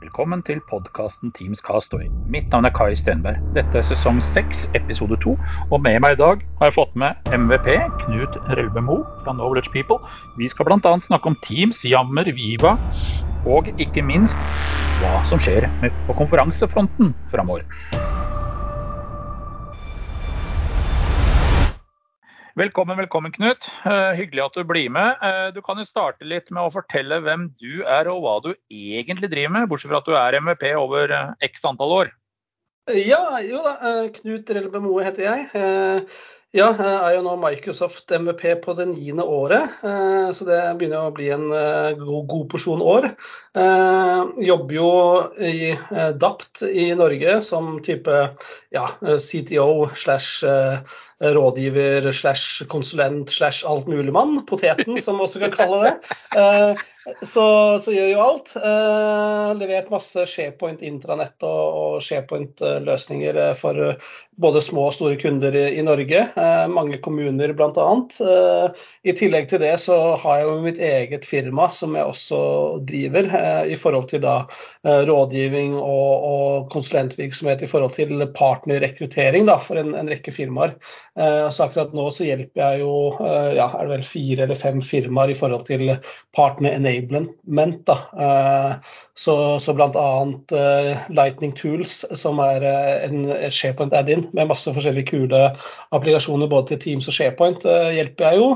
Velkommen til podkasten Teams Castaway. Mitt navn er Kai Stenberg. Dette er sesong seks, episode to. Og med meg i dag har jeg fått med MVP Knut Relbemo fra Knowledge People. Vi skal bl.a. snakke om Teams, Jammer, Viva og ikke minst hva som skjer på konferansefronten framover. Velkommen, velkommen, Knut. Uh, hyggelig at du blir med. Uh, du kan jo starte litt med å fortelle hvem du er og hva du egentlig driver med, bortsett fra at du er MVP over uh, x antall år. Ja, jo da. Knut Relbe Moe heter jeg. Ja, jeg er jo nå Microsoft MVP på det niende året, så det begynner å bli en god, god porsjon år. Jeg Jobber jo i DAPT i Norge som type ja, CTO slash rådgiver slash konsulent slash altmuligmann. Poteten, som vi også kan kalle det. Eh, så, så gjør jo alt. Eh, levert masse SharePoint intranett og, og SharePoint-løsninger for både små og store kunder i, i Norge. Eh, mange kommuner bl.a. Eh, I tillegg til det så har jeg jo mitt eget firma som jeg også driver i forhold til da rådgivning og, og konsulentvirksomhet i forhold til partnerrekruttering for en, en rekke firmaer. Eh, så akkurat nå så hjelper jeg jo eh, ja, er det vel fire eller fem firmaer i forhold til partner enablement. da. Eh, så, så bl.a. Lightning Tools, som er en SharePoint add-in med masse forskjellige kule applikasjoner både til Teams og SharePoint, hjelper jeg jo.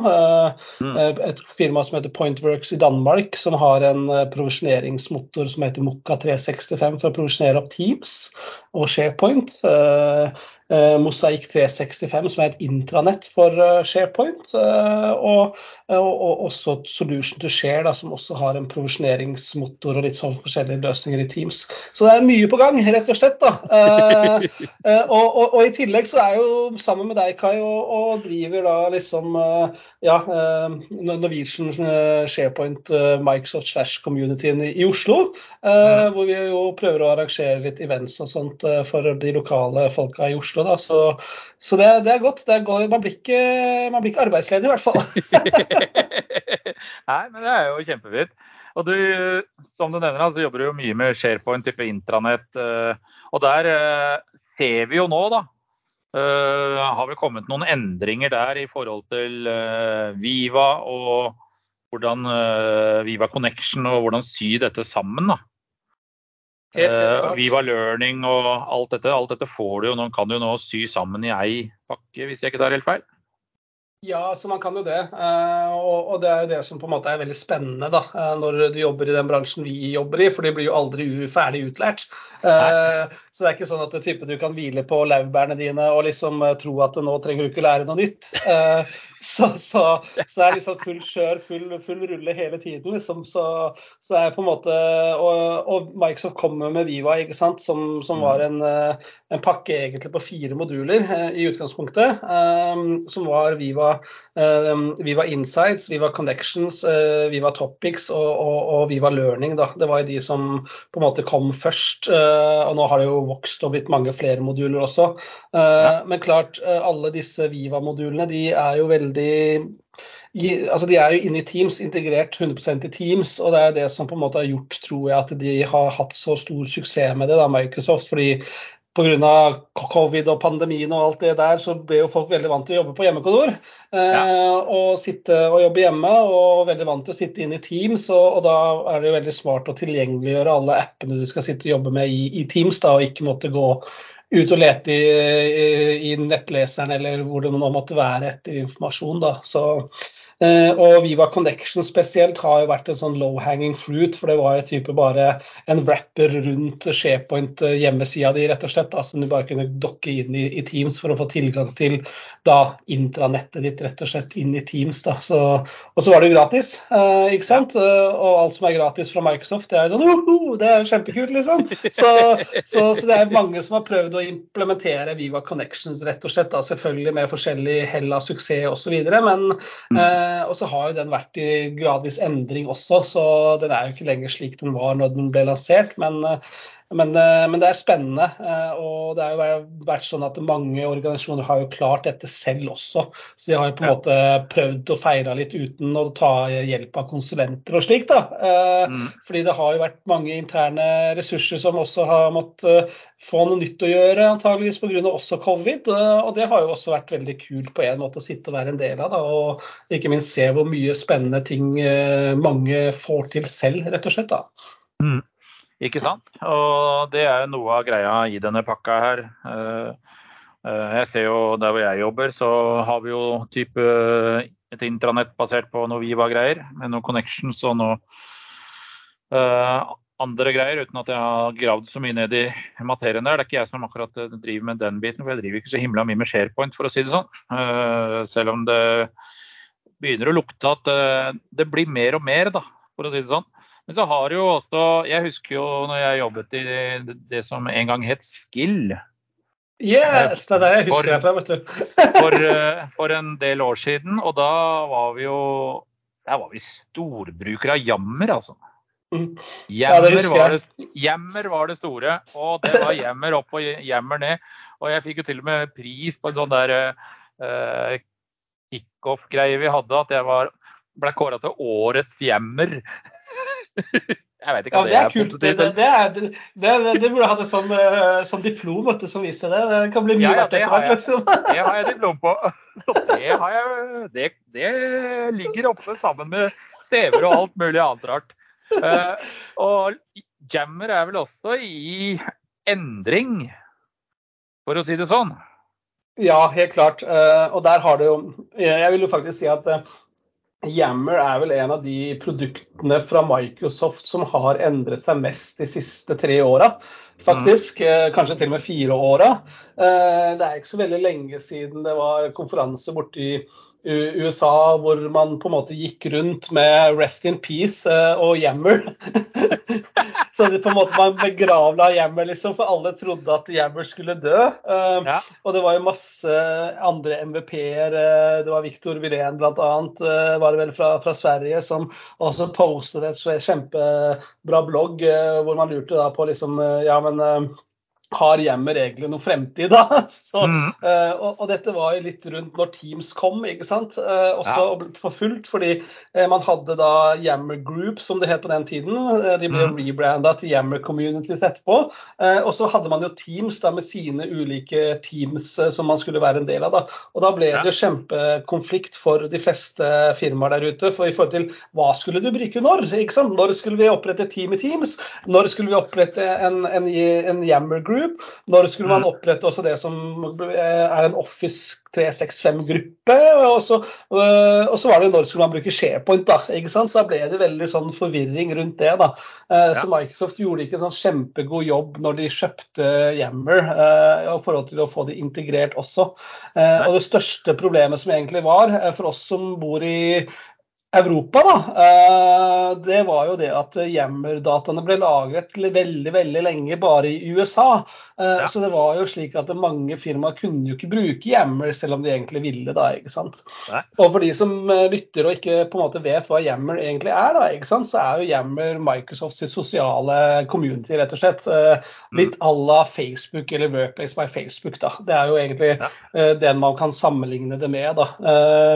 Mm. Et firma som heter Pointworks i Danmark, som har en provisjoneringsmotor som heter Mokka 365 for å provisjonere opp Teams og SharePoint. Eh, Mosaikk 365, som er et intranett for eh, SharePoint. Eh, og, og, og, også Solution to Share, da, som også har en provisjoneringsmotor og litt sånn forskjellige løsninger i Teams. Så det er mye på gang, rett og slett. da. og, og, i tillegg så er jeg jo sammen med deg, Kai, og, driver da liksom ja, Norwegian SharePoint Microsoft slash communityen i Oslo. Mm. Hvor vi jo prøver å arrangere litt events og sånt for de lokale folka i Oslo. Da. Så, så det, det, er godt. Det godt. Man, blir ikke, man, blir ikke, arbeidsledig, i hvert fall. Nei, men det er jo kjempefint. Og du, som du nevner, så jobber du jo mye med SharePoint, type intranett. Eh, og der eh, ser vi jo nå, da, Uh, har vel kommet noen endringer der i forhold til uh, Viva og hvordan uh, Viva Connection og hvordan sy dette sammen. da. Uh, Viva Learning og alt dette, alt dette får du jo, Noen kan jo nå sy sammen i ei pakke, hvis jeg ikke tar helt feil? Ja, så man kan jo det. Uh, og, det er jo det som på en måte er veldig spennende da, uh, når du jobber i den bransjen vi jobber i, for de blir jo aldri ferdig utlært. Så det er ikke sånn at du, type, du kan hvile på laurbærene dine og liksom tro at nå trenger du ikke lære noe nytt. Så, så, så, det er liksom full kjør, full, full rulle hele tiden. Liksom. Så, så er på en måte Og, og Microsoft kommer med Viva, ikke sant? Som, som var en, eh, en, pakke egentlig på fire moduler eh, i utgangspunktet. Som var Viva, Viva Insights, Viva Connections, Viva Topics og, og, og, Viva Learning. Da. Det var jo de som på en måte kom først. Og nå har det jo vokst og blitt mange flere moduler også. Uh, men klart, alle disse Viva-modulene de er jo veldig altså De er jo inne i Teams, integrert 100% i Teams. og Det er det som på en måte har gjort tror jeg, at de har hatt så stor suksess med det, da, Microsoft. fordi Pga. covid og pandemien og alt det der, så ble jo folk veldig vant til å jobbe på hjemmekontor. Ja. Eh, og sitte og jobbe hjemme, og veldig vant til å sitte inn i Teams. Og, og da er det jo veldig smart å tilgjengeliggjøre alle appene du skal sitte og jobbe med i, i Teams, da, og ikke måtte gå ut og lete i, i, i, nettleseren eller hvor det nå måtte være etter informasjon. Da. Så og Viva Connection spesielt har jo vært en sånn low hanging fruit, for det var jo type bare en wrapper rundt SharePoint-hjemmesida di, rett og slett, da, som du bare kunne dokke inn i, i, Teams for å få tilgang til da intranettet ditt, rett og slett inn i Teams. da. Så, og så var det jo gratis, eh, ikke sant? Eh, og alt som er gratis fra Microsoft, det er sånn uh, det er kjempekult, liksom. Så, så, så, det er mange som har prøvd å implementere Viva Connections, rett og slett, da, selvfølgelig med forskjellig hell av suksess osv. Men mm. Eh, og så har jo den vært i gradvis endring også, så den er jo ikke lenger slik den var når den ble lansert. Men, Men, men, det er spennende. Og det har jo vært sånn at mange organisasjoner har jo klart dette selv også. Så de har jo på en ja. måte prøvd å feire litt uten å ta hjelp av konsulenter og slikt. Mm. Fordi det har jo vært mange interne ressurser som også har måttet få noe nytt å gjøre, antageligvis pga. også covid. Og det har jo også vært veldig kult på en måte å sitte og være en del av. Da, og ikke minst se hvor mye spennende ting eh, mange får til selv, rett og slett. da. Mm. Ikke sant. Og det er jo noe av greia i denne pakka her. Eh, eh, jeg ser jo der hvor jeg jobber, så har vi jo type et intranett basert på noe Viva-greier, med noen connections og noe andre greier, uten at jeg har gravd så mye ned i materien der. Det er ikke jeg som akkurat eh, driver med den biten, for jeg driver ikke så himla mye med SharePoint, for å si det sånn. Selv om det begynner å lukte at det blir mer og mer, da, for å si det sånn. Men så har jo også Jeg husker jo når jeg jobbet i det, det som en gang het Skill. Yes, det er det jeg husker for, fra, vet du. for, uh, for en del år siden, og da var vi jo Der var vi storbrukere av Jammer, altså. Jammer, ja, var det, jammer var det store, og det var jammer opp og jammer ned. Og jeg fikk jo til og med pris på en sånn der uh, kickoff-greie vi hadde, at jeg var, ble kåra til årets jammer. Jeg vet ikke hva ja, det, er. Det, det, det, er, det, det, det burde hatt et sånn, uh, sånn diplom vet du, som viser det. Det kan bli mye ja, ja, verdt etter hvert. Liksom. Det har jeg diplom på. Det, har jeg, det, det ligger oppe sammen med CV-er og alt mulig annet rart. Uh, og Jammer er vel også i endring, for å si det sånn? Ja, helt klart. Uh, og der har det jo Jeg vil jo faktisk si at uh, Yammer er vel en av de produktene fra Microsoft som har endret seg mest de siste tre åra. Faktisk. Mm. Kanskje til og med fire åra. Det er ikke så veldig lenge siden det var konferanse borti USA hvor man på en måte gikk rundt med 'Rest in Peace' eh, og 'Yammer'. så det på en måte man begravla Yammer, liksom, for alle trodde at Yammer skulle dø. Eh, ja. Og det var jo masse andre MVP-er. Eh, det var Victor Wilén bl.a. var det vel fra, fra, Sverige, som også postet et kjempebra blogg hvor man lurte da på liksom Ja, men har hjemmet egentlig noen fremtid, da? Så, mm. uh, og, og, dette var jo litt rundt når Teams kom, ikke sant. Uh, også ja. for fullt, fordi uh, man hadde da Yammer Group, som det het på den tiden. de ble mm. rebranda til Yammer Communities etterpå. og så hadde man jo Teams da med sine ulike teams som man skulle være en del av. da. Og da ble det jo kjempekonflikt for de fleste firmaer der ute. For i forhold til hva skulle du bruke når? ikke sant? Når skulle vi opprette team i Teams? Når skulle vi opprette en, en, en Yammer Group? Group. Når skulle man mm. opprette også det som er en Office 365-gruppe? Og, så, øh, og så var det når skulle man bruke SharePoint, da. ikke sant? Så da ble det veldig sånn forvirring rundt det. da. Eh, så Microsoft gjorde ikke en sånn kjempegod jobb når de kjøpte Yammer, eh, i forhold til å få det integrert også. Eh, og det største problemet som egentlig var, for oss som bor i Europa, da, eh, det var jo det at Yammer-dataene ble lagret veldig veldig lenge bare i USA. Eh, ja. Så det var jo slik at mange firmaer kunne jo ikke bruke Yammer selv om de egentlig ville. da, ikke sant? Nei. Og for de som eh, lytter og ikke på en måte vet hva Yammer egentlig er, da, ikke sant? så er jo Yammer Microsofts sosiale community, rett og slett. Mm. Litt à la Facebook eller Workplace by Facebook. da. Det er jo egentlig ja. den man kan sammenligne det med. da.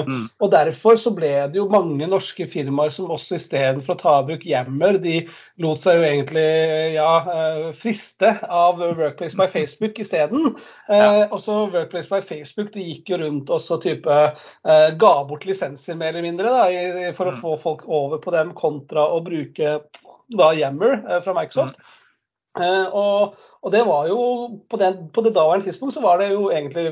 Mm. Og derfor så ble det jo mange norske firmaer som også istedenfor å ta i bruk Yammer, de lot seg jo egentlig ja, eh, friste av Workplace by Facebook isteden. Ja. Eh, også Workplace by Facebook de gikk jo rundt og så type eh, ga bort lisenser mer eller mindre da, for å mm. få folk over på dem, kontra å bruke da Yammer fra Microsoft. Mm. Og, og, det var jo på, den, på det daværende tidspunkt så var det jo egentlig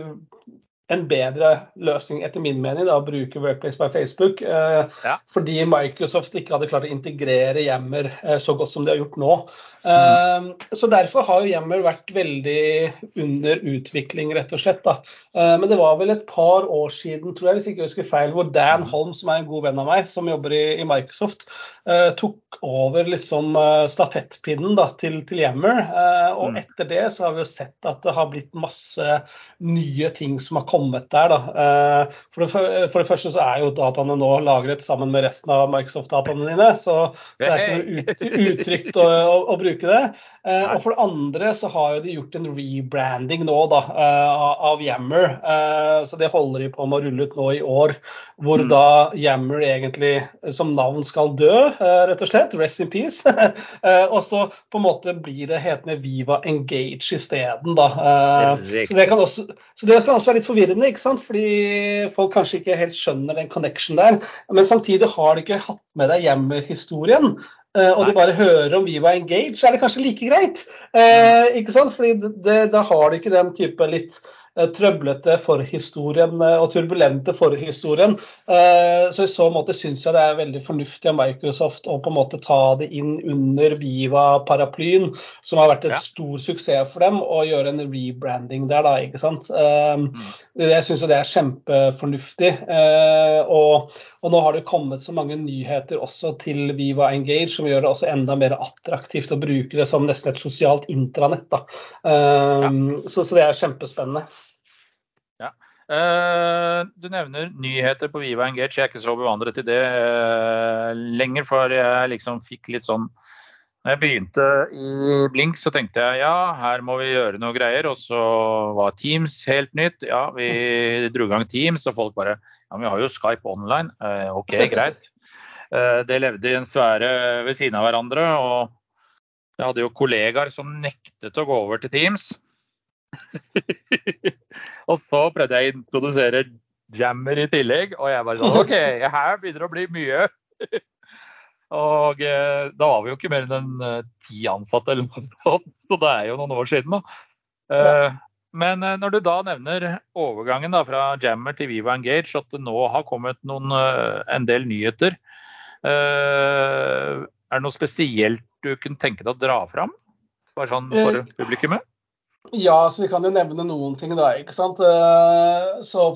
en bedre løsning etter min mening da, å bruke Workplace by Facebook. Eh, ja. Fordi Microsoft ikke hadde klart å integrere Yammer eh, så godt som de har gjort nå. Mm. Så Derfor har jo Yammer vært veldig under utvikling, rett og slett. da. Eh, men det var vel et par år siden, tror jeg, hvis ikke jeg husker feil, hvor Dan mm. Holm, som er en god venn av meg, som jobber i, i Microsoft, uh, tok over liksom uh, stafettpinnen da, til, til Yammer. Og mm. etter det så har vi jo sett at det har blitt masse nye ting som har kommet der. da. For det, for, det, første så er jo dataene nå lagret sammen med resten av Microsoft-dataene dine, så, så det er ikke noe ut, utrygt å, å, å bruke det. Eh, og for det andre så har jo de gjort en rebranding nå da, eh, av Yammer. Eh, så det holder de på med å rulle ut nå i år. Hvor mm. da Yammer egentlig som navn skal dø, eh, rett og slett. Rest in peace. Eh, og så på en måte blir det hetende Viva Engage isteden, da. Så det, kan også, så det kan også være litt forvirrende, ikke sant? fordi folk kanskje ikke helt skjønner den connection der. Men samtidig har de ikke hatt med deg Yammer-historien. Uh, og du bare hører om vi var engaged, så er det kanskje like greit. Uh, ikke sant? Fordi det, da har du ikke den type litt Eh, trøblete forhistorien historien og turbulente forhistorien. historien. så i så måte syns jeg det er veldig fornuftig av Microsoft å på en måte ta det inn under Viva-paraplyen, som har vært et ja. stor suksess for dem, og gjøre en rebranding der, da. ikke sant. Mm. Jeg syns det er kjempefornuftig. Og, og, nå har det kommet så mange nyheter også til Viva Engage som gjør det også enda mer attraktivt å bruke det som nesten et sosialt intranett. da. Ja. Så, så det er kjempespennende. Uh, du nevner nyheter på Viva Engage. Jeg er ikke så bevandret i det uh, lenger, for jeg liksom fikk litt sånn Når jeg begynte i Blink, så tenkte jeg ja, her må vi gjøre noe greier. Og så var Teams helt nytt. Ja, vi dro i gang Teams, og folk bare Ja, men vi har jo Skype online. Uh, OK, greit. det levde i en sfære ved siden av hverandre. Og jeg hadde jo kollegaer som nektet å gå over til Teams. og så prøvde jeg å introdusere jammer i tillegg, og jeg bare sånn OK, her begynner det å bli mye. og eh, da var vi jo ikke mer enn en ti ansatte eller noe sånt, så det er jo noen år siden. da. Eh, men eh, når du da nevner overgangen da, fra Jammer til Viva Engage, at det nå har kommet noen, eh, en del nyheter, er det noe spesielt du kunne tenke deg å dra fram? Bare sånn for publikummet? Ja, så vi kan jo nevne noen ting, da. ikke sant? Eh, så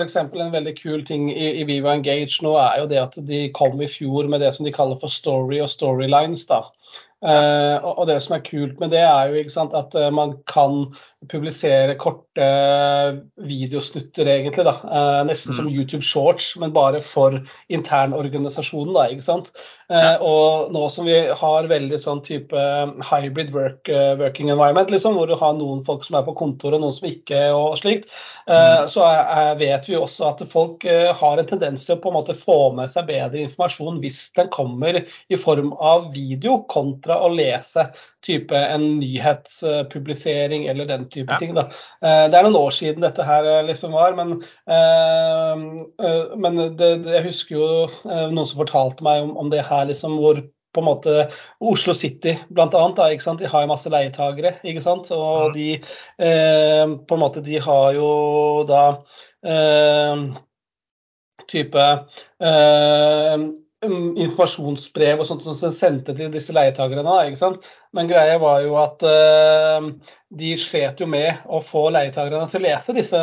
eksempel en veldig kul ting i, i, Viva Engage nå er jo det at de kom i fjor med det som de kaller for story og storylines. da. Og det som er kult med det, er jo sant, at man kan publisere korte videosnutter, egentlig. da, eh, Nesten mm. som YouTube Shorts, men bare for internorganisasjonen. da, ikke sant? Ja. Og nå som vi har veldig sånn type hybrid work, working environment, liksom, hvor du har noen folk som er på kontor og noen som ikke, og slikt, mm. så er, vet vi også at folk har en tendens til å på en måte få med seg bedre informasjon hvis den kommer i form av video kontra kontra å lese type en nyhetspublisering eller den type ja. ting. Da. Eh, det er noen år siden dette her eh, liksom var, men, eh, men det, jeg husker jo noen som fortalte meg om, om det her liksom hvor på en måte Oslo City blant annet, da, ikke sant? De har jo masse leietagere, ikke sant. Og mm. de eh, på en måte de har jo da eh, type eh, informasjonsbrev og sånt som de sendte til disse leietagerne. ikke sant? Men greia var jo at uh, de slet jo med å få leietakerne til å lese disse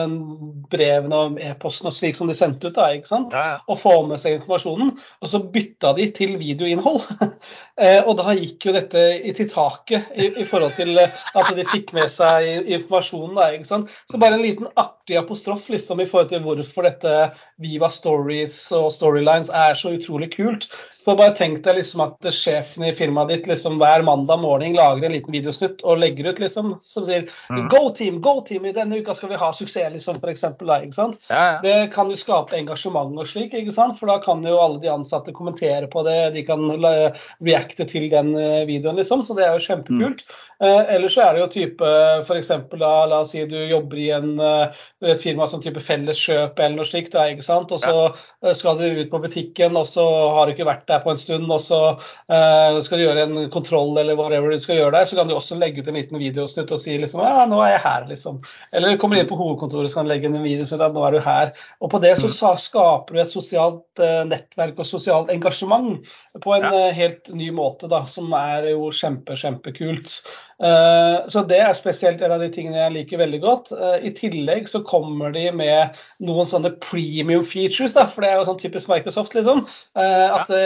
brevene og e-postene slik som de sendte ut. da, ikke sant? Ja, ja. Og få med seg informasjonen. Og så bytta de til videoinnhold. eh, og da gikk jo dette i, til taket i, i, forhold til at de fikk med seg informasjonen. da, ikke sant? Så bare en liten artig apostrof liksom i forhold til hvorfor dette Viva Stories og Storylines er så utrolig kult. Så bare tenk deg liksom at sjefen i firmaet ditt liksom hver mandag morgen lager en liten videosnutt og legger ut liksom, som sier mm. Go team, go team, i denne uka skal vi ha suksess, liksom, for eksempel, da, ikke sant? Ja, ja. Det kan jo skape engasjement og slik, ikke sant? for da kan jo alle de ansatte kommentere på det, de kan reacte til den eh, videoen, liksom, så det er jo kjempekult. Mm. Eh, ellers så er det jo type f.eks. da, la oss si du jobber i en, eh, et firma som type Felleskjøp eller noe slikt, da, ikke sant? og så ja. skal du ut på butikken, og så har du ikke vært der på en stund, og så uh, skal du gjøre en kontroll eller whatever du skal gjøre der, så kan du også legge ut en liten videosnutt og si liksom ja, nå er jeg her, liksom. Eller kommer inn på hovedkontoret så kan du legge inn en videosnutt at nå er du her. Og på det så mm. skaper du et sosialt uh, nettverk og sosialt engasjement på en uh, helt ny måte, da, som er jo kjempe, kjempekult. Eh, så det er spesielt en av de tingene jeg liker veldig godt. Eh, I tillegg så kommer de med noen sånne premium features, da, for det er jo sånn typisk Microsoft, liksom. Eh, at ja,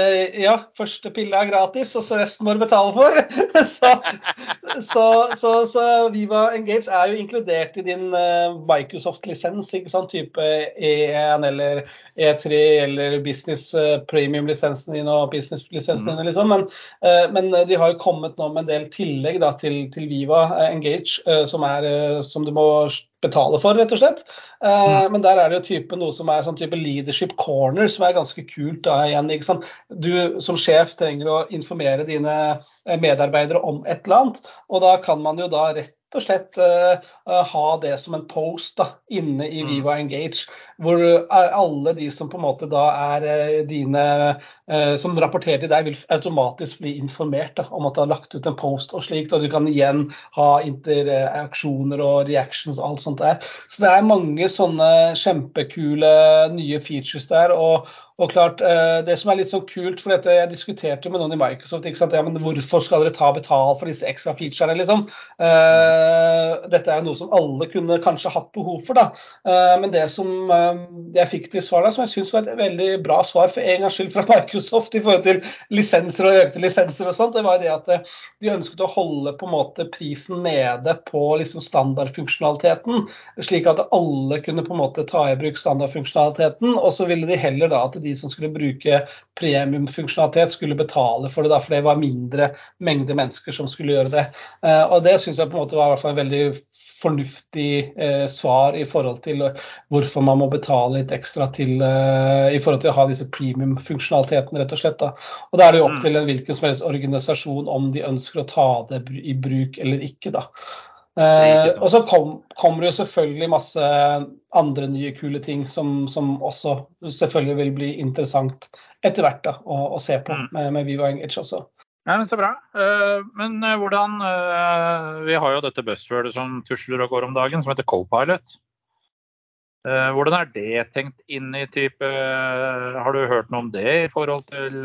første pille er gratis, og så resten må du betale for. så, så, så, så, Viva Engage er jo inkludert i din uh, Microsoft-lisens, ikke sant? type E1 eller E3 eller Business uh, Premium-lisensen din og Business-lisensen din, mm. liksom. Men, uh, men, de har jo kommet nå med en del tillegg da, til, til Viva Engage, som, er, som du må betale for, rett og slett. Uh, mm. Men der er det jo type noe som er sånn type leadership corner, som er ganske kult. da igjen, ikke sant? Du som sjef trenger å informere dine eh, medarbeidere om et eller annet, og da kan man jo da rett og slett uh, ha det som en post da, inne i mm. Viva Engage, hvor alle de som på en måte da er uh, dine uh, som rapporterer til deg, vil automatisk bli informert da, om at du har lagt ut en post og slikt. Og du kan igjen ha interaksjoner og reactions og alt sånt der. Så det er mange sånne kjempekule nye features der. og og klart, eh, Det som er litt sånn kult, for dette jeg diskuterte med noen i Microsoft ikke sant? Ja, men Hvorfor skal dere ta betalt for disse ekstra featurene? liksom? Dette er jo noe som alle kunne kanskje hatt behov for. da. Men det som jeg fikk til svar der, som jeg syns var et veldig bra svar for en gangs skyld fra Microsoft i forhold til lisenser og økte lisenser og sånt, det var det at de ønsket å holde på en måte prisen nede på liksom standardfunksjonaliteten, slik at alle kunne på en måte ta i bruk standardfunksjonaliteten. Og så ville de heller da at de som skulle bruke premiumfunksjonalitet, skulle betale for det, da, for det var mindre mengde mennesker som skulle gjøre det. Eh, og Det syns jeg på en måte var i hvert fall en veldig fornuftig eh, svar i forhold til hvorfor man må betale litt ekstra til, eh, i forhold til å ha disse premium-funksjonalitetene, rett og slett. Da. Og Da er det jo opp mm. til en hvilken som helst organisasjon om de ønsker å ta det i bruk eller ikke. da. Eh, og så kom, kommer det jo selvfølgelig masse andre nye kule ting som, som, også selvfølgelig vil bli interessant etter hvert da, å, å, se på mm. med, med Viva Engage også. Ja, men Så bra. Uh, men uh, hvordan uh, Vi har jo dette buzzwordet som tusler og går om dagen, som heter Copilot. Hvordan er det tenkt inn i type Har du hørt noe om det i forhold til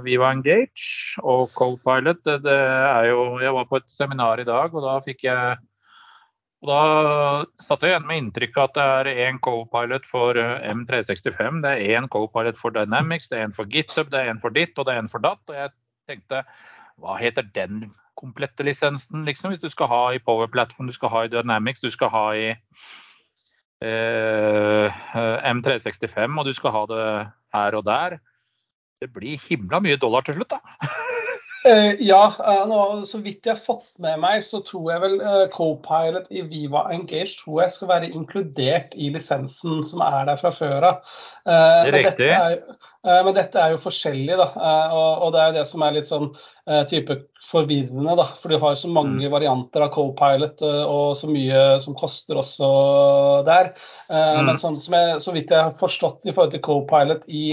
Viva Engage og Copilot? Det, er jo Jeg var på et seminar i dag, og da fikk jeg og Da satt jeg igjen med inntrykket at det er én co-pilot for eh, M365, det er én co-pilot for Dynamics, det er en for GitHub, det er en for ditt og det er en for datt. Og jeg tenkte hva heter den komplette lisensen, liksom, hvis du skal ha i Power Platform, du skal ha i Dynamics, du skal ha i eh, M365 og du skal ha det her og der. Det blir himla mye dollar til slutt, da. Uh, ja, uh, nå, så vidt jeg har fått med meg, så tror jeg vel uh, Copilot i Viva Engage tror jeg skal være inkludert i lisensen som er der fra før av. det er riktig. men dette er jo forskjellig, da. Og, det er jo det som er litt sånn type forvirrende, da. For du har jo så mange mm. varianter av Copilot og så mye som koster også der. Mm. Men sånn som jeg, så vidt jeg har forstått i forhold til Copilot i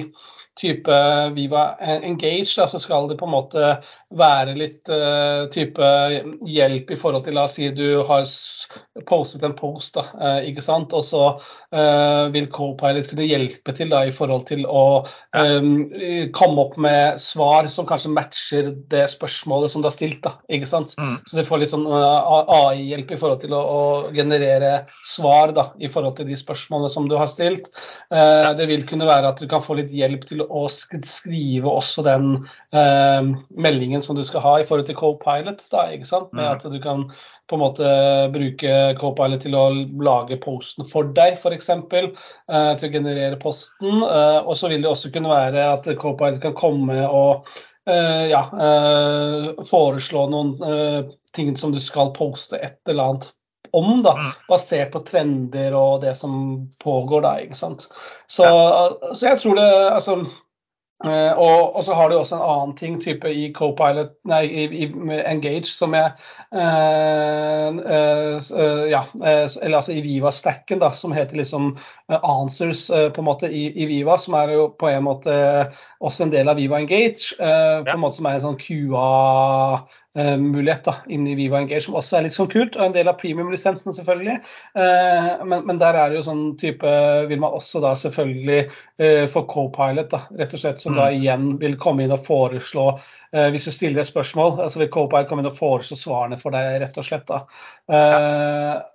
type Viva Engage, da, så skal det på en måte være litt uh, type hjelp i forhold til La oss si du har postet en post, da, uh, ikke sant? og så uh, vil Copilot kunne hjelpe til da, i forhold til å um, komme opp med svar som kanskje matcher det spørsmålet som du har stilt. Da, ikke sant? Mm. Så du får litt sånn AI-hjelp i forhold til å, å, generere svar da, i forhold til de spørsmålene som du har stilt. det vil kunne være at du kan få litt hjelp til å skrive også den meldingen som du skal ha i forhold til Copilot. da, ikke sant? Med mm. at du kan på en måte bruke Copilot til å lage posten for deg, f.eks. Eh, til å generere posten. Eh, og så vil det også kunne være at Copilot kan komme og eh, ja, uh, foreslå noen ting som du skal poste et eller annet om, da, mm. basert på trender og det som pågår da. ikke sant? Så, så jeg tror det altså Uh, og, og, så har du også en annen ting type i Copilot, nei, i, i Engage som jeg øh, øh, Ja, eller altså i Viva-stacken, da, som heter liksom Answers på en måte i, i, Viva, som er jo på en måte også en del av Viva Engage, på en måte som er en sånn QA eh, mulighet da, inn i Viva Engage, som også er litt sånn kult. Og en del av premium-lisensen, selvfølgelig. Uh, men, men, der er det jo sånn type Vil man også da selvfølgelig uh, få co-pilot, da, rett og slett, som mm. da igjen vil komme inn og foreslå Hvis du stiller et spørsmål, altså vil co-pilot komme inn og foreslå svarene for deg, rett og slett. da.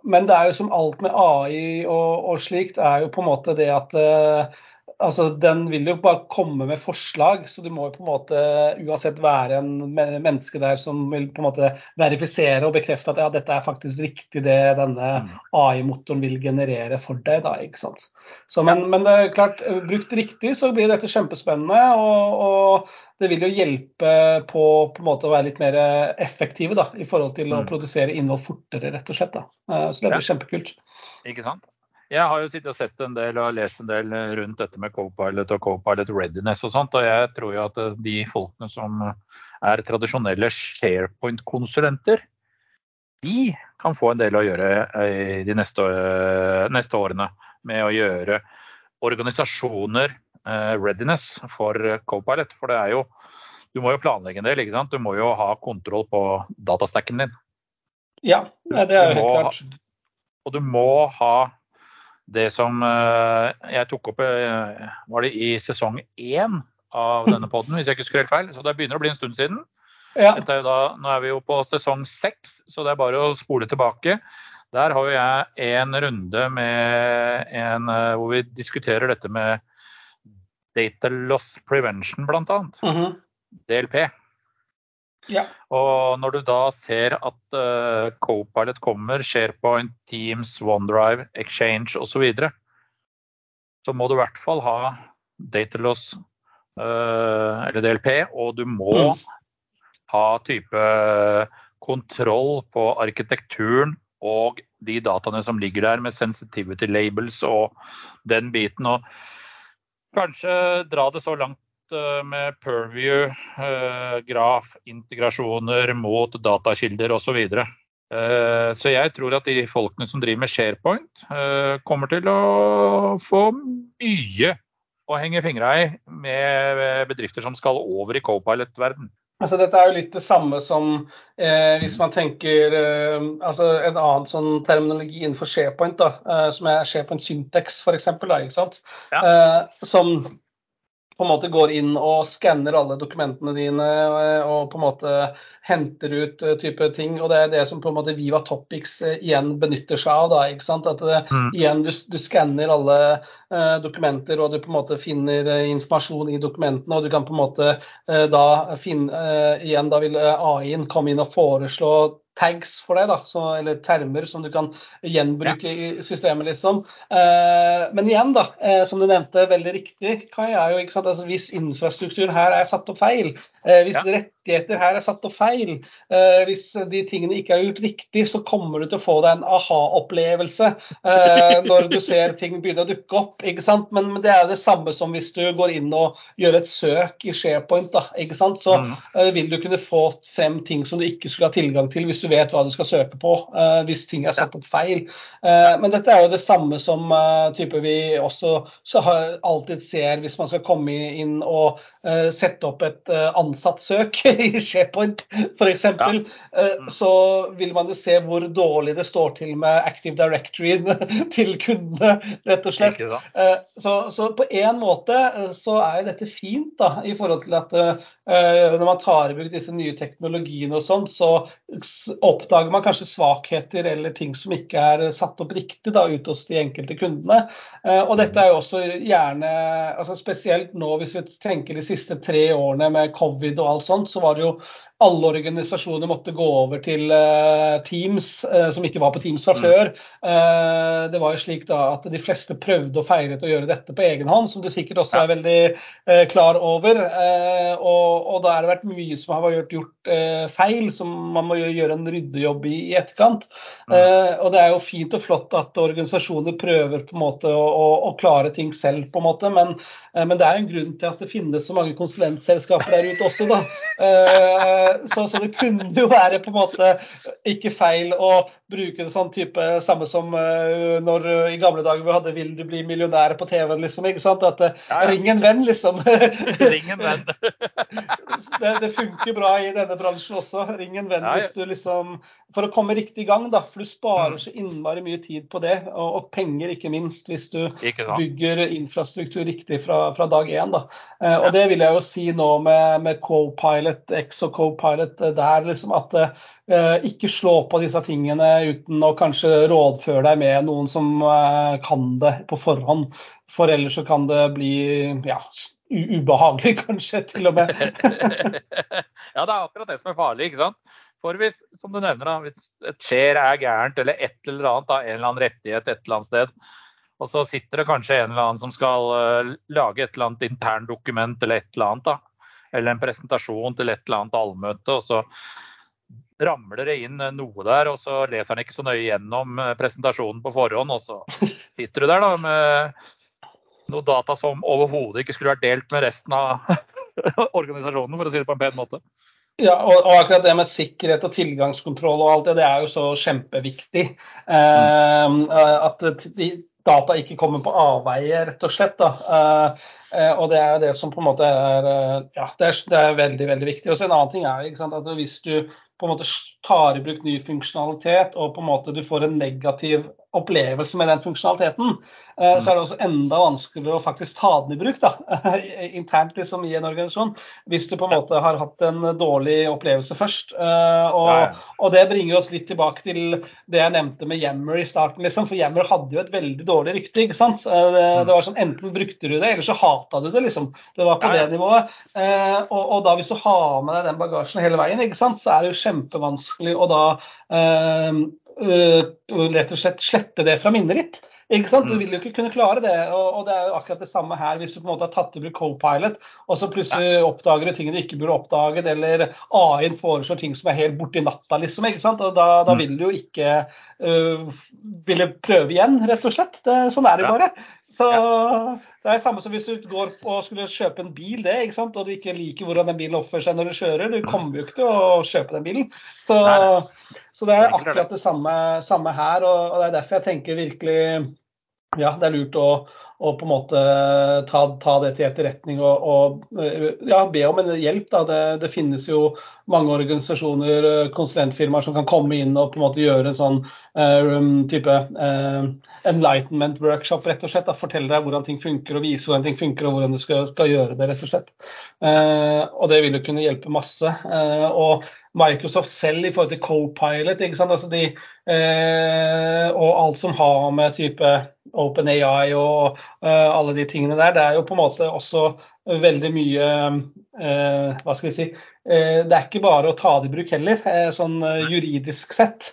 Men det er jo som alt med AI og, og slikt, er jo på en måte det at altså, den vil jo bare komme med forslag, så du må jo på en måte uansett være en menneske der som vil på en måte verifisere og bekrefte at ja, dette er faktisk riktig det denne mm. AI-motoren vil generere for deg. da, ikke sant? Så, men, men, det er klart, brukt riktig så blir dette kjempespennende. Og, og det vil jo hjelpe på, på en måte å være litt mer effektive da, i forhold til å mm. produsere innhold fortere, rett og slett. da. Eh, så det blir kjempekult. Ikke sant? Jeg har jo sittet og sett en del og lest en del rundt dette med Copilot og Copilot readiness og sånt, og jeg tror jo at de folkene som er tradisjonelle SharePoint-konsulenter, de kan få en del å gjøre de neste, neste årene med å gjøre organisasjoner eh, readiness for Copilot. For det er jo Du må jo planlegge en del, ikke sant. Du må jo ha kontroll på datastacken din. Ja, det er jo helt klart. Og du må ha det som eh, jeg tok opp eh, var det i sesong én av denne poden, hvis jeg ikke husker helt feil. Så det begynner å bli en stund siden. Ja. Er da, nå er vi jo på sesong seks, så det er bare å spole tilbake. Der har jo jeg en runde med en eh, hvor vi diskuterer dette med data loss prevention, bl.a. Mm -hmm. DLP. Ja. Og når du da ser at uh, Copilot kommer, SharePoint, Teams, OneDrive, Exchange osv., så, videre, så må du i hvert fall ha dataloss uh, eller DLP, og du må mm. ha type kontroll på arkitekturen og de dataene som ligger der med sensitivity labels og den biten. Og kanskje dra det så langt Eh, med Purview, eh, graf, integrasjoner mot datakilder osv. Så. Eh, så jeg tror at de folkene som driver med SharePoint, kommer til å få mye å henge fingra i med bedrifter som skal over i Copilot-verden. Altså, dette er jo litt det samme som eh, hvis man tenker eh, altså En annen sånn terminologi innenfor SharePoint, da, eh, som er SharePoint Syntex f.eks. Ja. Eh, som på en måte går inn og skanner alle dokumentene dine eh, og på en måte henter ut uh, type ting. Og det er det som på en måte Viva Topics uh, igjen benytter seg av. da, ikke sant? At det, mm. igjen du, du skanner alle eh, dokumenter og du på en måte finner informasjon i dokumentene. Og du kan på en måte da finne Igjen da vil AI-en komme inn og foreslå tags for deg, da, så, eller termer som du kan gjenbruke ja. i systemet. liksom. Eh, men igjen, da, eh, som du nevnte veldig riktig, Kai, er jo ikke sant, altså, hvis infrastrukturen her er satt opp feil, eh, hvis ja. Rettigheter her er satt opp feil, eh, hvis de tingene ikke er gjort riktig, så kommer du til å få deg en aha-opplevelse eh, når du ser ting begynne å dukke opp. ikke sant? Men, men, det er jo det samme som hvis du går inn og gjør et søk i SharePoint, da, ikke sant? så mm. Eh, vil du kunne få frem ting som du ikke skulle ha tilgang til hvis du vet hva du skal søke på uh, hvis ting er satt opp feil. Uh, men dette er jo det samme som uh, type vi også alltid ser hvis man skal komme inn og sette opp et ansattsøk i SharePoint f.eks. Ja. Mm. Så vil man jo se hvor dårlig det står til med Active Directory til kundene, rett og slett. Så, så, på en måte så er jo dette fint da, i forhold til at når man tar i bruk disse nye teknologiene og sånn, så oppdager man kanskje svakheter eller ting som ikke er satt opp riktig da, ut hos de enkelte kundene. Eh, og dette er jo også gjerne, altså spesielt nå hvis vi tenker de siste tre årene med covid og alt sånt, så var det jo alle organisasjoner måtte gå over til uh, Teams, uh, som ikke var på Teams fra mm. før. Uh, det var jo slik da at de fleste prøvde og feiret å gjøre dette på egen hånd, som du sikkert også er veldig klar over. Og, da har det vært mye som har gjort, gjort feil, som man må gjøre en ryddejobb i i etterkant. Mm. og det er jo fint og flott at organisasjoner prøver på en måte å, klare ting selv, på en måte, men, men, det er en grunn til at det finnes så mange konsulentselskaper der ute også. da så, så, det kunne jo være på en måte ikke feil å bruke en sånn type samme som uh, når i gamle dager vi hadde 'Vil du bli millionær' på TV-en, liksom. ikke sant? At uh, ja, ja. ring en venn, liksom. ring en venn. det, det, funker bra i denne bransjen også. Ring en venn ja, hvis du liksom for å komme riktig i gang, da. For du sparer mm. så innmari mye tid på det, og, og penger ikke minst, hvis du bygger infrastruktur riktig fra, fra dag én. Da. Eh, og det vil jeg jo si nå med, med Copilot X og co-pilot der, liksom at eh, ikke slå på disse tingene uten å kanskje rådføre deg med noen som eh, kan det på forhånd. For ellers så kan det bli ja, ubehagelig, kanskje, til og med. ja, det er akkurat det som er farlig. ikke sant? For hvis, som du nevner, da, et skjer er gærent, eller et eller annet, da, en eller annen rettighet et eller annet sted, og så sitter det kanskje en eller annen som skal uh, lage et eller annet interndokument eller et eller annet, da, eller en presentasjon til et eller annet allmøte, og så ramler det inn noe der, og så leser han ikke så nøye gjennom eh, presentasjonen på forhånd, og så sitter du der da med noe data som overhodet ikke skulle vært delt med resten av organisasjonen, for å si det på en pen måte. Ja, og, og, akkurat det med sikkerhet og tilgangskontroll og alt det, det er jo så kjempeviktig. Eh, at de, data ikke kommer på avveie, rett og slett. Da. Eh, eh, og det er jo det som på en måte er eh, Ja, det er, det er veldig, veldig viktig. Og så en annen ting er sant, at hvis du på en måte tar i bruk ny funksjonalitet, og på en måte du får en negativ opplevelse med den funksjonaliteten, eh, så er det også enda vanskeligere å faktisk ta den i bruk da, internt liksom i en organisasjon. Hvis du på en måte har hatt en dårlig opplevelse først. Eh, og, og det bringer oss litt tilbake til det jeg nevnte med Yammer i starten. Liksom, for Yammer hadde jo et veldig dårlig rykte. ikke sant? Eh, det, mm. det var sånn Enten brukte du det, eller så hata du det. liksom. Det var på det nivået. Og, og, da hvis du har med deg den bagasjen hele veien, ikke sant, så er det jo kjempevanskelig å da rett og slett slette det fra minnet ditt. Ikke sant? Du mm. vil jo ikke kunne klare det. Og, og, det er jo akkurat det samme her. Hvis du på en måte har tatt i bruk co-pilot, og så plutselig oppdager du ting du ikke burde oppdaget, eller AI-en foreslår ting som er helt borti natta, liksom. ikke sant? Og da, da mm. vil du jo ikke uh, ville prøve igjen, rett og slett. Det, sånn er det bare. Så det er samme som hvis du går og skulle kjøpe en bil, det, ikke sant? og du ikke liker hvordan den bilen oppfører seg når du kjører. Du kommer jo ikke til å kjøpe den bilen. Så, så det er akkurat det samme, samme her. Og, og, det er derfor jeg tenker virkelig ja, det er lurt å, å på en måte ta, ta det til etterretning og, og ja, be om en hjelp. Det, det, finnes jo mange organisasjoner, konsulentfirmaer som kan komme inn og på en måte gjøre en sånn type uh, enlightenment workshop, rett og slett. Da, fortelle deg hvordan ting funker og vise hvordan ting funker og hvordan du skal, skal gjøre det, rett og slett. Uh, og det vil jo kunne hjelpe masse. og Microsoft selv i forhold til Copilot altså de, og alt som har med type OpenAI og alle de tingene der. Det er jo på en måte også veldig mye uh, Hva skal vi si Eh, det er ikke bare å ta det i bruk heller, eh, sånn eh, juridisk sett.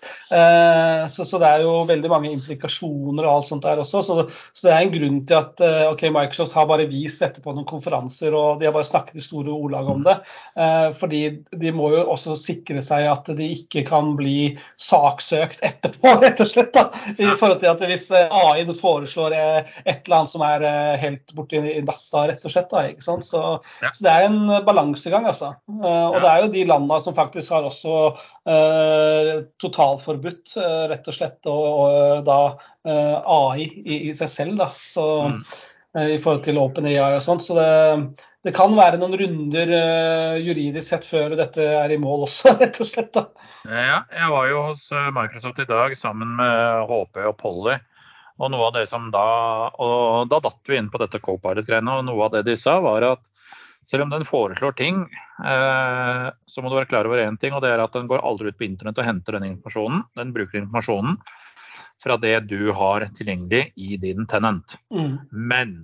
Så, så, det er jo veldig mange implikasjoner og alt sånt der også. Så, så, det er en grunn til at ok, Microsoft har bare vist dette på noen konferanser og de har bare snakket i store ordlag om det. Fordi de må jo også sikre seg at de ikke kan bli saksøkt etterpå, rett og slett. da, I forhold til at hvis AI foreslår et eller annet som er helt borti natta, rett og slett. da, ikke sant? Så, så det er en balansegang, altså. Eh, og det er jo de landene som faktisk har også eh, totalforbudt, uh, rett og slett, og, og da eh, AI i, i, seg selv. da, så, mm. I forhold til OpenAI og sånt. Så det, det kan være noen runder juridisk sett før dette er i mål også, rett og slett. da. Ja, jeg var jo hos Microsoft i dag sammen med HP og Polly. Og noe av det som da, og da datt vi inn på dette Copilot-greiene, og noe av det de sa var at selv om den foreslår ting, eh, så må du være klar over én ting, og det er at den går aldri ut på internett og henter den informasjonen. Den bruker informasjonen fra det du har tilgjengelig i din tenant. Mm. Men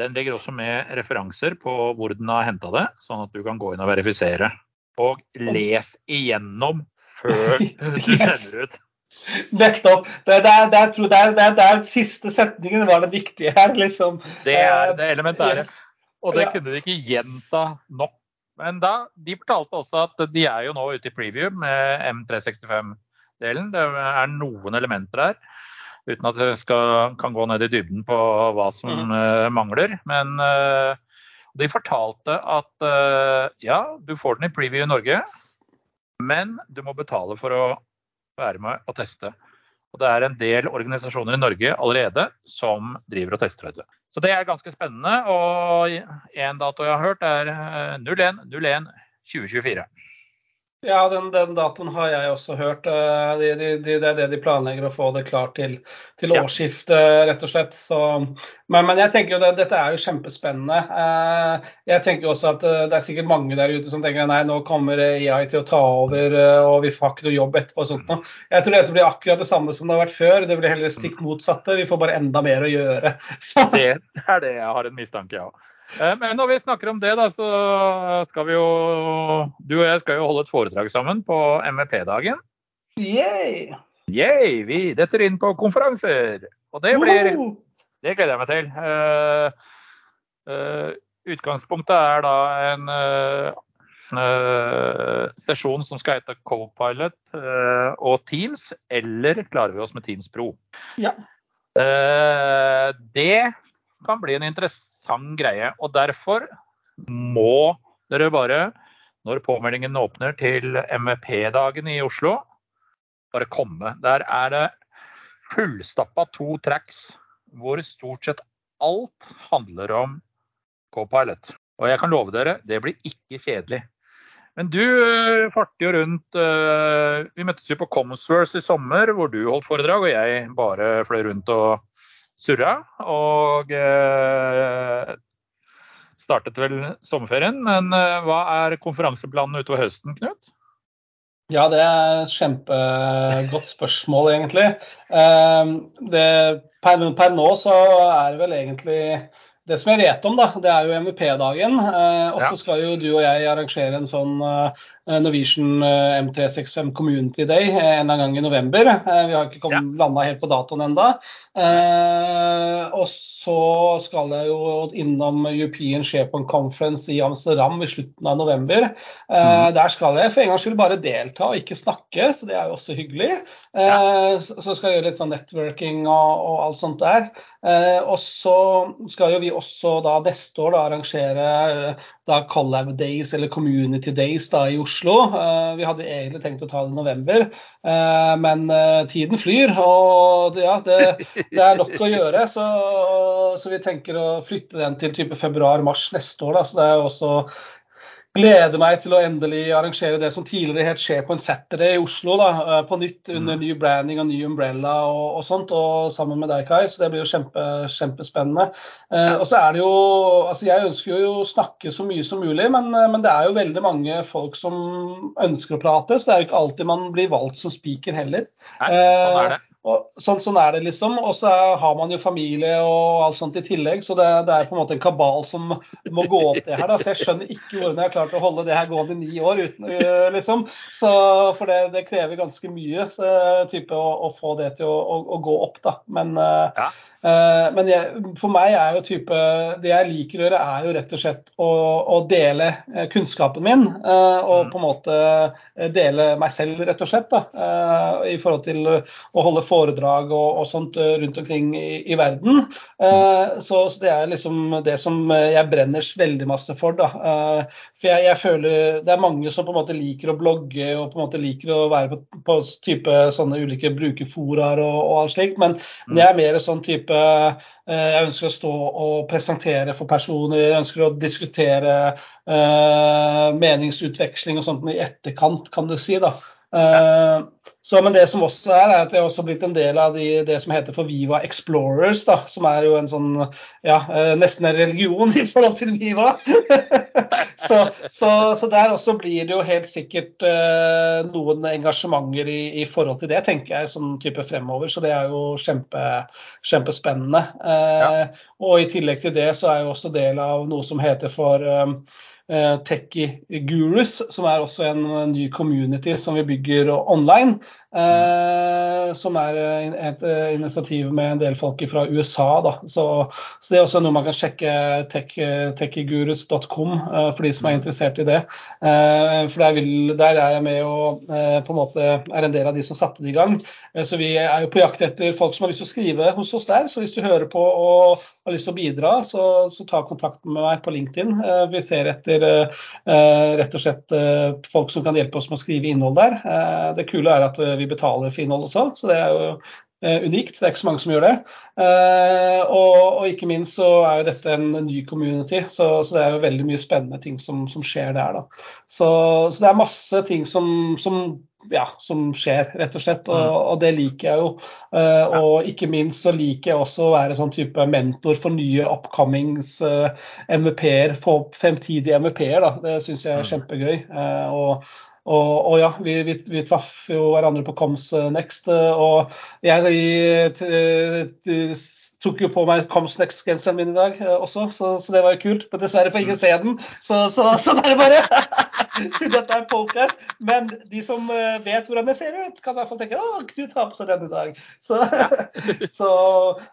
den legger også med referanser på hvor den har henta det, sånn at du kan gå inn og verifisere. Og les igjennom før du sender ut. Nettopp. Det, det, det, det, det, er siste setningen var det viktige her, liksom. Det er det elementære. Yes. Og det kunne de ikke gjenta nok. Men da, de fortalte også at de er jo nå ute i preview med M365-delen. Det er noen elementer der. Uten at jeg skal, kan gå ned i dybden på hva som mm. uh, mangler. Men uh, de fortalte at uh, ja, du får den i preview i Norge, men du må betale for å være med og teste. Og det er en del organisasjoner i Norge allerede som driver og tester dette. Så det er ganske spennende. Og en dato jeg har hørt, er 01.01.2024. Ja, den, den, datoen har jeg også hørt. Eh, de, de, de, det er det de planlegger å få det klart til, til årsskiftet, rett og slett. Så, men, men, jeg tenker jo det, dette er jo kjempespennende. Eh, jeg tenker også at eh, det er sikkert mange der ute som tenker nei, nå kommer AI til å ta over og vi får ikke noe jobb etterpå. og sånt noe. Jeg tror dette blir akkurat det samme som det har vært før. Det blir heller stikk motsatte. Vi får bare enda mer å gjøre. Så. Det er det jeg har en mistanke, ja. Eh, men når vi snakker om det, da, så skal vi jo Du og jeg skal jo holde et foredrag sammen på MVP-dagen. Yay! Yay! Vi detter inn på konferanser. Og det blir Det gleder jeg meg til. Uh, uh, utgangspunktet er da en uh, sesjon som skal hete Copilot og Teams, eller klarer vi oss med Teams Pro? Ja. det kan bli en interessant interessant greie. Og derfor må dere bare, når påmeldingen åpner til MVP-dagen i Oslo, bare komme. Der er det fullstappa to tracks hvor stort sett alt handler om Copilot. Og jeg kan love dere, det blir ikke kjedelig. Men du øh, farter jo rundt øh, Vi møttes jo på Commonsverse i sommer, hvor du holdt foredrag, og jeg bare fløy rundt og surra. Og eh, startet vel sommerferien. Men eh, hva er konferanseplanen utover høsten, Knut? Ja, det er et kjempegodt spørsmål, egentlig. Eh, det, per, per, nå så er det vel egentlig det som jeg vet om, da, det er jo MVP-dagen. Eh, og så skal jo du og jeg arrangere en sånn eh, Norwegian eh, M365 Community Day en eller annen gang i november. Eh, vi har ikke ja. landa helt på datoen. Eh, og så skal jeg jo innom European SharePoint Conference i Amsterdam i slutten av november. Eh, mm. Der skal jeg for en gangs skyld bare delta og ikke snakke, så det er jo også hyggelig. Eh. Så skal jeg gjøre litt sånn networking og, og alt sånt der. Eh, og så skal jo vi også da neste år da arrangere eh, da Collab Days eller Community Days da i Oslo. Eh, vi hadde egentlig tenkt å ta det i november, men tiden flyr. Og ja, det, det er nok å gjøre. Så, så, vi tenker å flytte den til type februar-mars neste år. Da. Så det er også gleder meg til å endelig arrangere det som tidligere het Skje på en Saturday i Oslo. da, eh, På nytt under mm. ny branding og ny umbrella og, og, sånt, og sammen med deg, Kai. Så det blir jo kjempe, kjempespennende. Eh, og så er det jo altså Jeg ønsker jo å snakke så mye som mulig, men, eh, men, det er jo veldig mange folk som ønsker å prate. Så det er jo ikke alltid man blir valgt som speaker heller. Nei, sånn er det. Og sånn, sånn, er det, liksom. Og så har man jo familie og alt sånt i tillegg, så det, det, er på en måte en kabal som må gå opp det her. Da. Så jeg skjønner ikke hvordan jeg har klart å holde det her gående i ni år, uten, liksom. Så, for det, det, krever ganske mye så, type, å, å, få det til å, å, å, gå opp, da. Men ja. Eh, men jeg, for meg er jo type Det jeg liker å gjøre, er jo rett og slett å, å dele eh, kunnskapen min. Eh, og mm. på en måte dele meg selv, rett og slett. Da, I forhold til å holde foredrag og, og sånt rundt omkring i, i verden. Mm. Så, så, det er liksom det som jeg brenner veldig masse for. Da. For jeg, jeg, føler det er mange som på en måte liker å blogge og på en måte liker å være på, på type sånne ulike brukerforaer og, og alt slikt, men, men jeg er mer sånn type Eh, jeg ønsker å stå og presentere for personer, jeg ønsker å diskutere eh, meningsutveksling og sånt i etterkant, kan du si. da. Så, men det som også er, er at jeg har også blitt en del av de, det som heter for Viva Explorers, da, som er jo en sånn ja, nesten en religion i forhold til Viva. så, så, så, der også blir det jo helt sikkert eh, noen engasjementer i, i, forhold til det, tenker jeg, sånn type fremover. Så det er jo kjempe, kjempespennende. Eh, ja. Og i tillegg til det så er jeg også del av noe som heter for uh, Techie Gurus, som er også en ny community som vi bygger online. Eh, som er et initiativ med en del folk fra USA. Da. Så, så, det er også noe man kan sjekke techgurus.com eh, for de som er interessert i det. Eh, for der, vil, der, er jeg med og eh, på en måte er en del av de som satte det i gang. Eh, så vi er jo på jakt etter folk som har lyst til å skrive hos oss der. Så hvis du hører på og har lyst til å bidra, så, så ta kontakt med meg på LinkedIn. Eh, vi ser etter rett og slett folk som kan hjelpe oss med å skrive innhold der. Det kule er at vi vi betaler for innhold også. Så det er jo unikt. Det er ikke så mange som gjør det. Og, og ikke minst så er jo dette en ny community, så, så det er jo veldig mye spennende ting som, som skjer der. da. Så, så, det er masse ting som, som, ja, som skjer, rett og slett. Og, mm. og det liker jeg jo. Uh, og ikke minst så liker jeg også å være sånn type mentor for nye upcomings MVP-er, for fremtidige MVP-er. da. Det syns jeg er mm. kjempegøy. Og og, og, ja, vi, vi, vi, traff jo hverandre på Coms eh, Next. Eh, og jeg, jeg tok jo på meg Coms Next-genseren min i dag eh, også, så, så, det var jo kult. Men dessverre får ingen se den, så, så sånn er bare. siden dette er podcast. Men de som eh, vet hvordan det ser ut, kan i hvert fall tenke å, Knut har på seg den i dag. Så, så,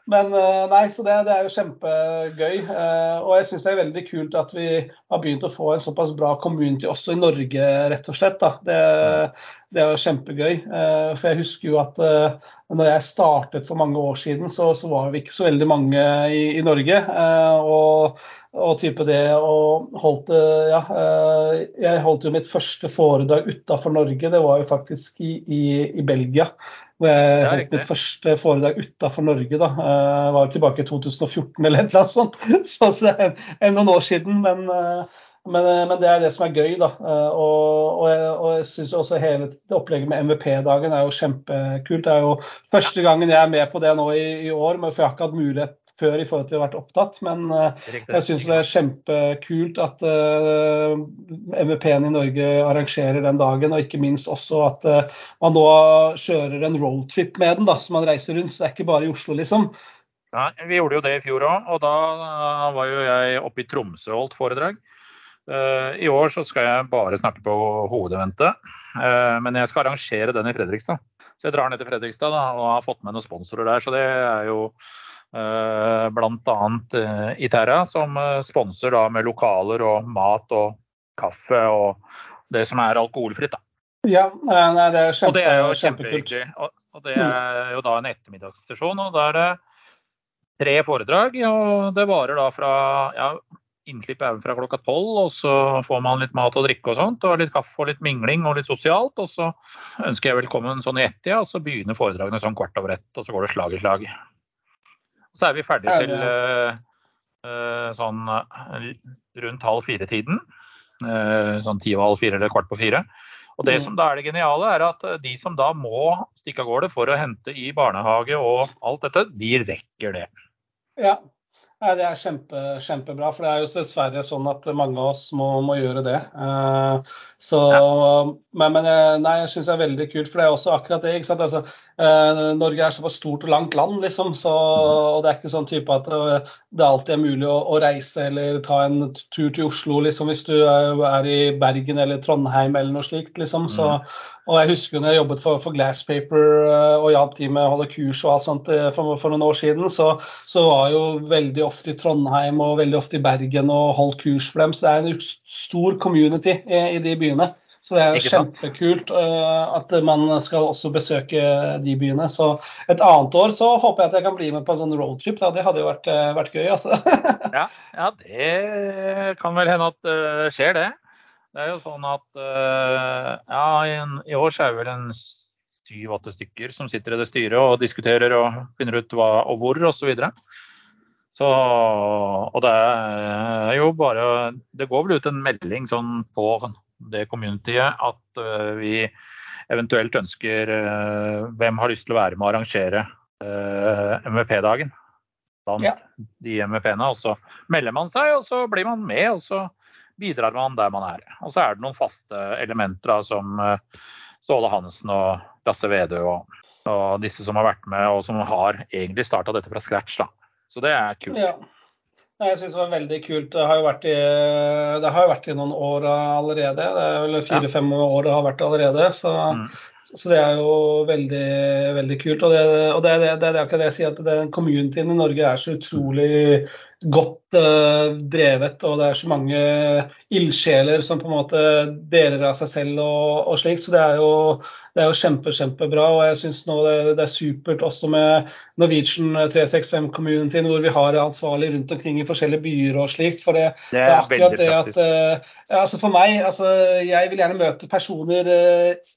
men eh, nei, så det, det, er jo kjempegøy. Eh, og jeg syns det er veldig kult at vi har begynt å få en såpass bra community også i Norge, rett og slett. Da. Det, det er jo kjempegøy. For jeg husker jo at når jeg startet for mange år siden, så, så var vi ikke så veldig mange i, i Norge. Og og type det og holdt ja, eh, Jeg holdt jo mitt første foredrag utafor Norge, det var jo faktisk i, i, i Belgia. Hvor jeg holdt mitt første foredrag utafor Norge. da, jeg Var tilbake i 2014 eller et eller annet sånt. Så det er noen år siden. Men, eh, men, eh, men, det er det som er gøy. da, Og, og jeg, og jeg syns også hele det opplegget med MVP-dagen er jo kjempekult. Det er jo første gangen jeg er med på det nå i, i år, for jeg har ikke hatt mulighet før i forhold til å ha vært opptatt. Men uh, jeg syns det er kjempekult at uh, eh, MVP-en i Norge arrangerer den dagen, og ikke minst også at uh, man nå kjører en roadtrip med den, da, så man reiser rundt. Så det er ikke bare i Oslo, liksom. Nei, Vi gjorde jo det i fjor òg, og da var jo jeg oppe i Tromsø og holdt foredrag. I år så skal jeg bare snakke på hovedeventet, men jeg skal arrangere den i Fredrikstad. Så jeg drar ned til Fredrikstad da, og har fått med noen sponsorer der. Så det er jo Eh, bl.a. Eh, Iterra, som sponser da, med lokaler og mat og kaffe og det som er alkoholfritt. Da. Ja, nei, det er kjempe, og det er jo. Og, og det er jo da en ettermiddagssesjon. og da er det tre foredrag. og Det varer da fra ja, Innslipp er fra klokka tolv, og så får man litt mat og drikke og sånt. Og litt kaffe og litt mingling og litt sosialt. Og så ønsker jeg velkommen sånn i ett-tida, og så begynner foredragene sånn kvart over ett. Og så går det slag i slag. Så er vi ferdige til uh, sånn uh, rundt halv fire-tiden. Uh, sånn ti og halv fire eller kvart på fire. Og det mm. som da er det geniale, er at de som da må stikke av gårde for å hente i barnehage og alt dette, de rekker det. Ja, Nei, Det er kjempe, kjempebra, for det er jo dessverre sånn at mange av oss må, må gjøre det. Uh, så, ja. Men, men nei, jeg syns det er veldig kult, for det er også akkurat det. ikke sant? Altså, uh, Norge er såpass stort og langt land, liksom, så, og det er ikke sånn type at uh, det alltid er mulig å, å, reise eller ta en tur til Oslo liksom, hvis du er, er i Bergen eller Trondheim eller noe slikt. liksom, så mm. Og jeg husker jo når jeg jobbet for, for Glasspaper uh, og hjalp de med å holde kurs og alt sånt uh, for, for, noen år siden, så, så var jeg jo veldig ofte i Trondheim og veldig ofte i Bergen og holdt kurs for dem. Så det er en stor community i, i de byene. Så det er jo kjempekult uh, at man skal også besøke de byene. Så et annet år så håper jeg at jeg kan bli med på en sånn roadtrip. Da. Det hadde jo vært, vært gøy, altså. ja, ja, det kan vel hende at det skjer, det. Det er jo sånn at uh, ja, i, år så er det vel en syv-åtte stykker som sitter i det styret og diskuterer og finner ut hva og hvor osv. Så, videre. så Og det er jo bare Det går vel ut en melding sånn på det communityet at uh, vi eventuelt ønsker uh, Hvem har lyst til å være med å arrangere MVP-dagen? Ja. De MVP-ene. Og så melder man seg, og så blir man med. og så bidrar man der man er. Og så er det noen faste elementer da, som eh, Ståle Hansen og Lasse Vedø og, og, disse som har vært med og som har egentlig starta dette fra scratch. Da. Så det er kult. Ja. Jeg syns det var veldig kult. Det har jo vært i, det har jo vært i noen år allerede. Det er vel fire-fem ja. år det har vært allerede. Så, mm. Så, det er jo veldig, veldig kult. Og det, og det, det, det er akkurat det jeg sier, at den communityen i Norge er så utrolig godt uh, drevet, og det er så mange ildsjeler som på en måte deler av seg selv og, og slik. Så det er jo, det er jo kjempe, kjempebra. Og jeg syns nå det, det, er supert også med Norwegian 365-communityen, hvor vi har ansvarlig rundt omkring i forskjellige byer og slikt. For det, det, er, akkurat det at uh, altså For meg, altså jeg vil gjerne møte personer uh,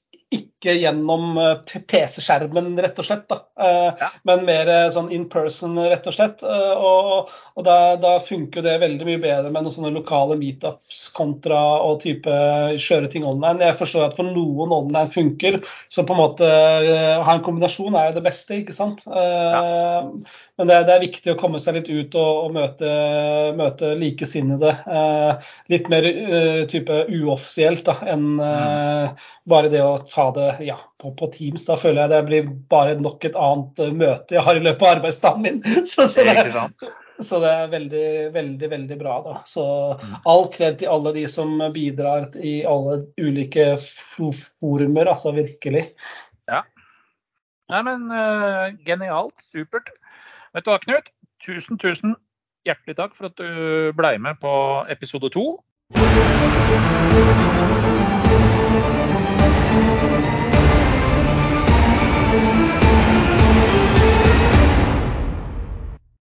ikke gjennom eh, PC-skjermen, rett og slett. da. Ja. Men mer sånn in person, rett og slett. Og, og da, da, funker det veldig mye bedre med noen sånne lokale meetups kontra å type kjøre ting online. Jeg forstår at for noen online funker, så på en måte å ha en kombinasjon er jo det beste, ikke sant. Ja. Men det, det, er viktig å komme seg litt ut og, og møte, møte likesinnede. Eh, litt mer type uoffisielt da, enn mm. bare det å ta det ja, på, på, Teams. Da føler jeg det blir bare nok et annet uh, møte jeg har i løpet av arbeidsdagen min. så, så, det, så, det, er veldig, veldig, veldig bra. da. Så mm. all kred til alle de som bidrar i alle ulike forumer, altså virkelig. Ja. Nei, men genialt. Supert. Vet du hva, Knut? Tusen, tusen hjertelig takk for at du ble med på episode to.